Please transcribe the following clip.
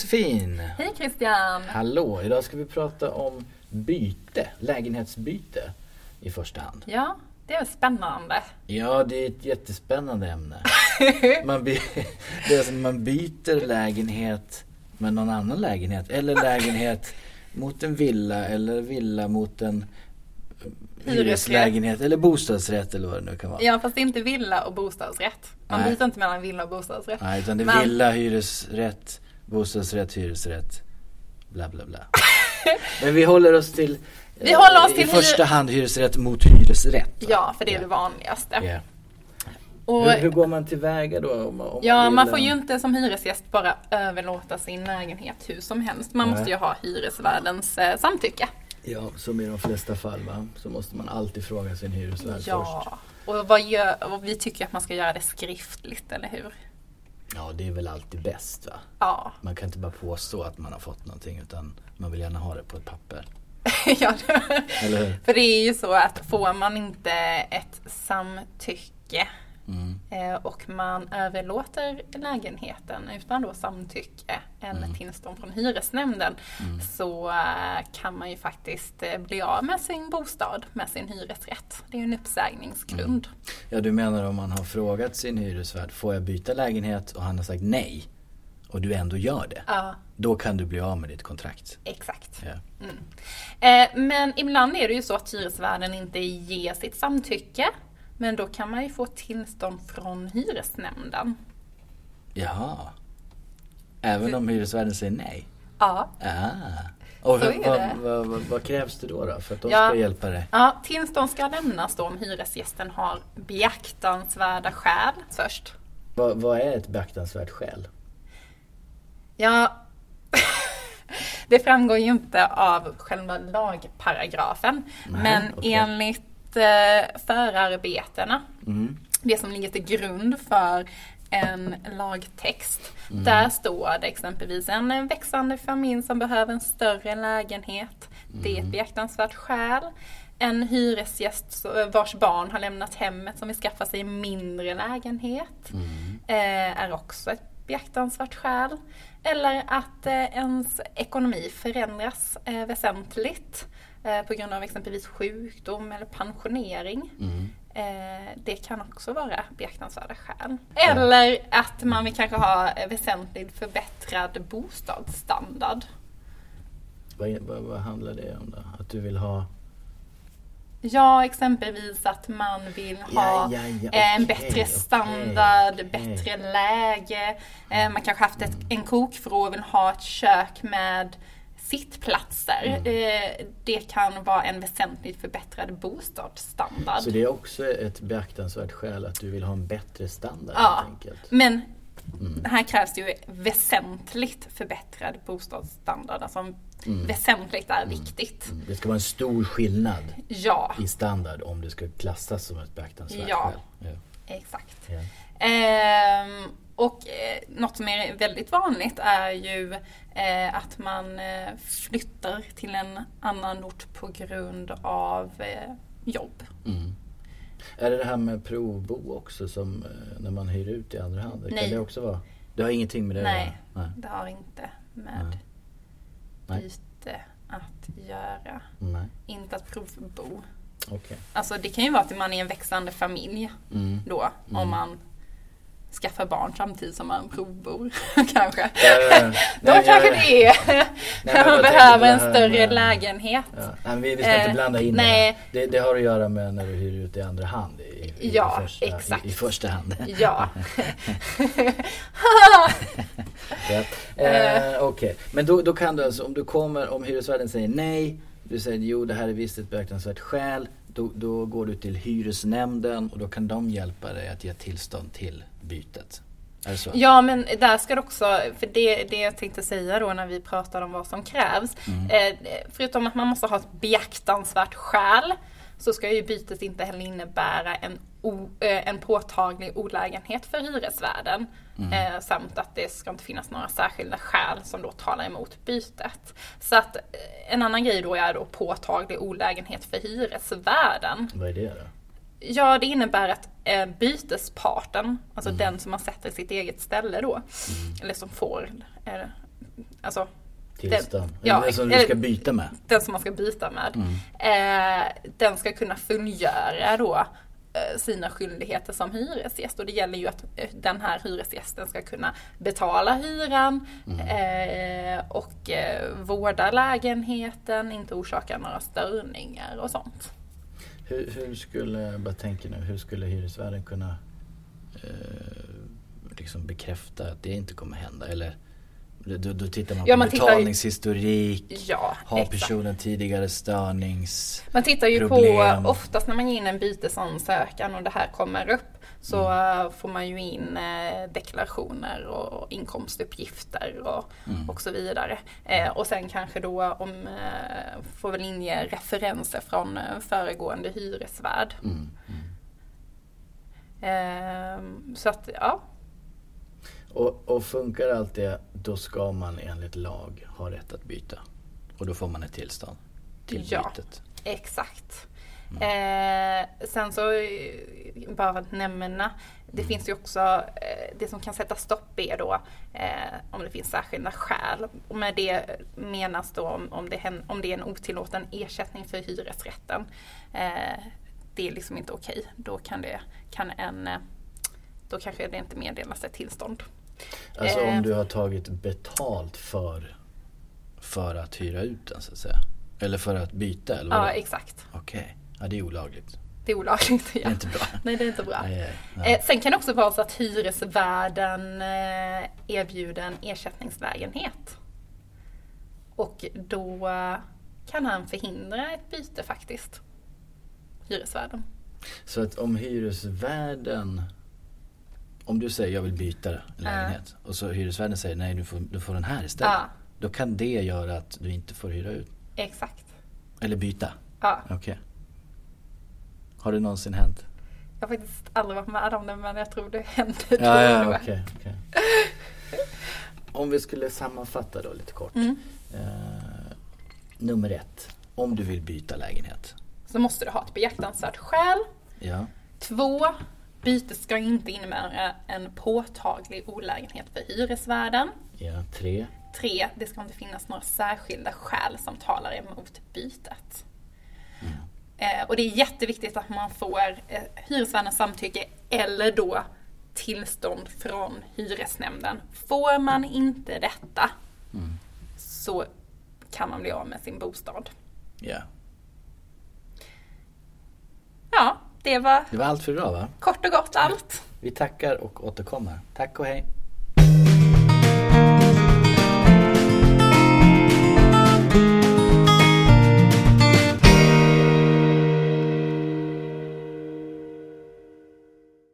Josefin! Hej Christian! Hallå! Idag ska vi prata om byte, lägenhetsbyte i första hand. Ja, det är spännande. Ja, det är ett jättespännande ämne. Man, by det är alltså, man byter lägenhet med någon annan lägenhet eller lägenhet mot en villa eller villa mot en hyreslägenhet eller bostadsrätt eller vad det nu kan vara. Ja, fast det är inte villa och bostadsrätt. Man Nej. byter inte mellan villa och bostadsrätt. Nej, utan det är Men- villa, hyresrätt, bostadsrätt, hyresrätt, bla bla bla. Men vi håller oss till, Vi håller oss i till första hyre- hand hyresrätt mot hyresrätt. va? Ja, för det är Ja. det vanligaste. Ja. Och, Hur, hur går man tillväga då? Om, om ja, man en- får ju inte som hyresgäst bara överlåta sin lägenhet hur som helst. Man Nej. måste ju ha hyresvärdens eh, samtycke. Ja, som i de flesta fall va? Så måste man alltid fråga sin hyresvärd först. Ja, och, vad gör, och vi tycker att man ska göra det skriftligt, eller hur? Ja, det är väl alltid bäst va? Ja, Man kan inte bara påstå att man har fått någonting utan man vill gärna ha det på ett papper. ja Eller hur? För det är ju så att får man inte ett samtycke och man överlåter lägenheten utan då samtycke eller Mm. tillstånd från hyresnämnden så eh, kan man ju faktiskt eh, bli av med sin bostad, med sin hyresrätt. Det är ju en uppsägningsgrund. Ja, du menar om man har frågat sin hyresvärd, får jag byta lägenhet? Och han har sagt nej. Och du ändå gör det. Ja, Då kan du bli av med ditt kontrakt. exakt. Ja. Eh, men ibland är det ju så att hyresvärden inte ger sitt samtycke. Men då kan man ju få tillstånd från hyresnämnden. Jaha. Även om hyresvärden säger nej? Ja, Ah. Och hur, vad, vad, vad, vad krävs det då, då för att de Ja. ska hjälpa dig? Ja, tillstånd ska lämnas då om hyresgästen har beaktansvärda skäl först. Vad, är ett beaktansvärt skäl? Ja, det framgår ju inte av själva lagparagrafen. Nej, men okej. enligt förarbetena, Mm. det som ligger till grund för en lagtext. Mm. Där står det exempelvis en växande familj som behöver en större lägenhet. Det är ett Mm. beaktansvärt skäl. En hyresgäst vars barn har lämnat hemmet som vill skaffa sig en mindre lägenhet. Mm. Eh, är också ett beaktansvärt skäl. Eller att eh, ens ekonomi förändras eh, väsentligt eh, på grund av exempelvis sjukdom eller pensionering. Mm. Eh, det kan också vara beaktansvärda skäl. Eller att man vill kanske ha väsentligt förbättrad bostadsstandard. Vad, vad, vad handlar det om då? Att du vill ha... Ja, exempelvis att man vill ha Ja, ja, ja, eh, en bättre standard, okej. bättre läge. Eh, man kanske haft ett, en kokvrå och vill ha ett kök med sittplatser. Mm. Eh, det kan vara en väsentligt förbättrad bostadsstandard. Så det är också ett beaktansvärt skäl att du vill ha en bättre standard Ja. Men Mm. här krävs det ju väsentligt förbättrad bostadsstandard. Alltså väsentligt är viktigt. Mm. Det ska vara en stor skillnad Ja, i standard om det ska klassas som ett beaktansvärt Ja. skäl. exakt. Ja. Ehm, och eh, något som är väldigt vanligt är ju eh, att man eh, flyttar till en annan ort på grund av eh, jobb. Mm. Är det det här med provbo också som eh, när man hyr ut i andra hand? Kan Nej. det också vara? Det har ingenting med det Nej. Nej. Det har inte med Nej. Byte att göra. Nej. Inte att provbo. Okej. Alltså det kan ju vara att man är en växande familj Mm. då om man skaffar barn samtidigt som man provbor kanske. Eh, Då nej, kanske jag- det är men man behöver en större med- lägenhet. Ja. Nej, vi, vi ska inte Eh, blanda in nej. det, det. Det har att göra med när du hyr ut i andra hand. I, i, Ja, i första, exakt. I, I första hand. Ja. Ja. Eh, Okej, men då, då kan du alltså, om du kommer, om hyresvärden säger nej, du säger jo det här är visst ett beaktansvärt skäl, då, då går du till hyresnämnden och då kan de hjälpa dig att ge tillstånd till bytet. Ja men där ska det också, för det, det jag tänkte säga då när vi pratar om vad som krävs. Eh, förutom att man måste ha ett beaktansvärt skäl så ska ju bytet inte heller innebära en, o, eh, en påtaglig olägenhet för hyresvärden. Eh, samt att det ska inte finnas några särskilda skäl som då talar emot bytet. Så att eh, en annan grej då är då påtaglig olägenhet för hyresvärden. Vad är det då? Ja, det innebär att eh, bytesparten, alltså den som man sätter i sitt eget ställe då, eller som får eh, alltså Tillstånd. Den, ja, den som du ska byta med. Den som man ska byta med. Mm. Eh, den ska kunna fullgöra då eh, sina skyldigheter som hyresgäst och det gäller ju att eh, den här hyresgästen ska kunna betala hyran Mm. eh, och eh, vårda lägenheten, inte orsaka några störningar och sånt. Hur, hur skulle, bara tänker nu, hur skulle hyresvärden kunna eh, liksom bekräfta att det inte kommer hända? Eller då, då tittar man Ja, på man tittar ju- betalningshistorik. Ja, Har personen tidigare störnings... Man tittar ju problem. på, oftast när man ger in en bytesansökan och det här kommer upp så Mm. eh, får man ju in eh, deklarationer och inkomstuppgifter och, Mm. och så vidare. Eh, och sen kanske då om, får väl inge referenser från föregående hyresvärd. Mm, mm. Eh, så att ja, Och, och funkar allt det, då ska man enligt lag ha rätt att byta. Och då får man ett tillstånd till Ja. bytet. Exakt. Eh, sen så, eh, bara att nämna, det finns ju också, eh, det som kan sätta stopp är då eh, om det finns särskilda skäl. Och med det menas då om, om, det, om det är en otillåten ersättning för hyresrätten. Eh, det är liksom inte okej. Då kan det, kan en, då kanske det inte meddelas ett tillstånd. Alltså om du har tagit betalt för, för att hyra ut den så att säga. Eller för att byta eller Ja, exakt. Okej, ja det är olagligt. Det är olagligt. Det Ja. är inte bra. Nej, det är inte bra. Nej, nej. Eh, sen kan det också vara så att hyresvärden eh, erbjuder en ersättningslägenhet. Och då eh, kan han förhindra ett byte faktiskt. Hyresvärden. Så att om hyresvärden om du säger jag vill byta lägenhet och så hyresvärden säger nej du får, du får den här istället. Ja. Då kan det göra att du inte får hyra ut. Exakt. Eller byta. Ja. Okej. Har det någonsin hänt? Jag har faktiskt aldrig varit med om det men jag tror det händer Ja, då ja, okej. okej. Om vi skulle sammanfatta då lite kort. Mm. Eh, nummer ett. Om du vill byta lägenhet. Så måste du ha ett beaktansvärt skäl. Ja. Två, bytet ska inte innebära en påtaglig olägenhet för hyresvärden. Ja. Tre. Tre, det ska inte finnas några särskilda skäl som talar emot bytet. Eh, och det är jätteviktigt att man får eh, hyresvärdens samtycke eller då tillstånd från hyresnämnden. Får man inte detta så kan man bli av med sin bostad. Ja. Ja, det var Det var allt för idag va? kort och gott allt. Vi tackar och återkommer. Tack och hej.